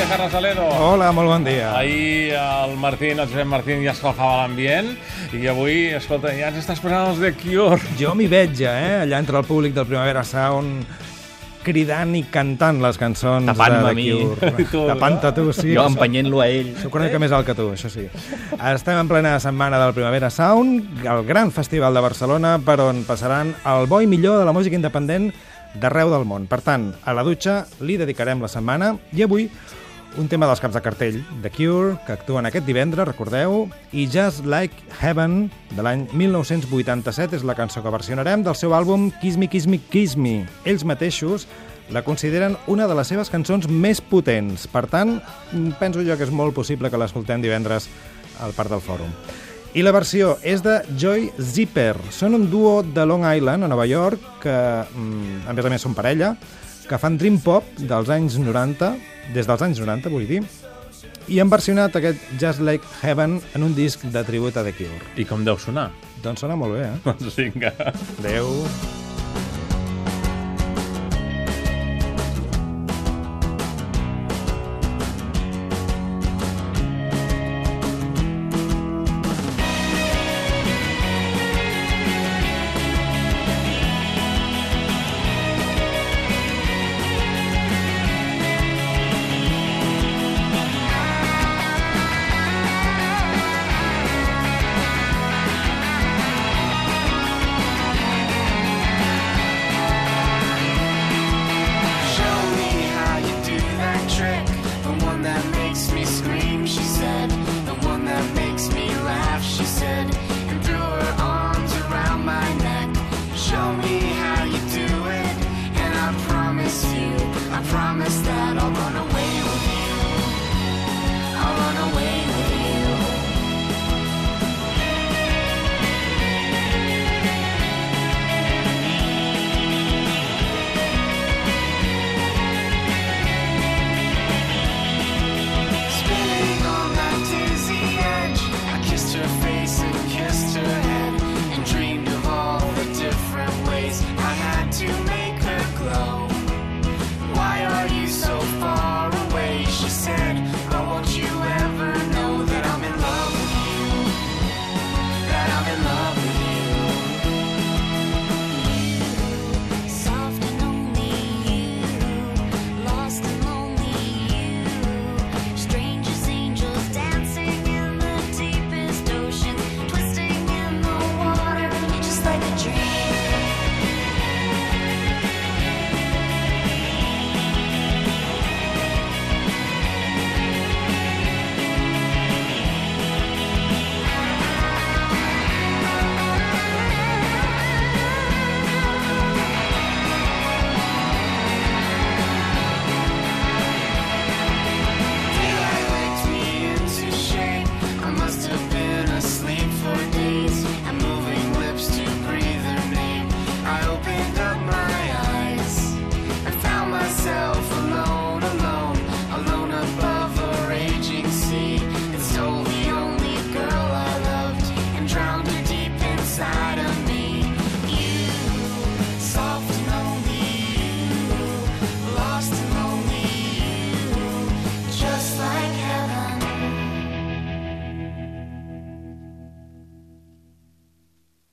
Aledo. Hola, molt bon dia. Ahir el Martín, el Josep Martín ja escalfava l'ambient i avui, escolta, ja ens estàs posant els de Cure. Jo m'hi veig ja, eh? Allà entre el públic del Primavera Sound cridant i cantant les cançons Tapant-me de a mi. The Cure. I tu, Tapant-te tu, sí. Jo empenyent-lo a ell. Soc una mica més alt que tu, això sí. Estem en plena setmana del Primavera Sound, el gran festival de Barcelona, per on passaran el bo i millor de la música independent d'arreu del món. Per tant, a la dutxa li dedicarem la setmana i avui un tema dels caps de cartell, The Cure, que actuen aquest divendres, recordeu, i Just Like Heaven, de l'any 1987, és la cançó que versionarem del seu àlbum Kiss Me, Kiss Me, Kiss Me. Ells mateixos la consideren una de les seves cançons més potents. Per tant, penso jo que és molt possible que l'escoltem divendres al Parc del Fòrum. I la versió és de Joy Zipper. Són un duo de Long Island, a Nova York, que, mm, a més a més, són parella, que fan dream pop dels anys 90, des dels anys 90, vull dir, i han versionat aquest Just Like Heaven en un disc de tribut a The Cure. I com deu sonar? Doncs sona molt bé, eh? Doncs vinga. Adéu. Show Run gonna win.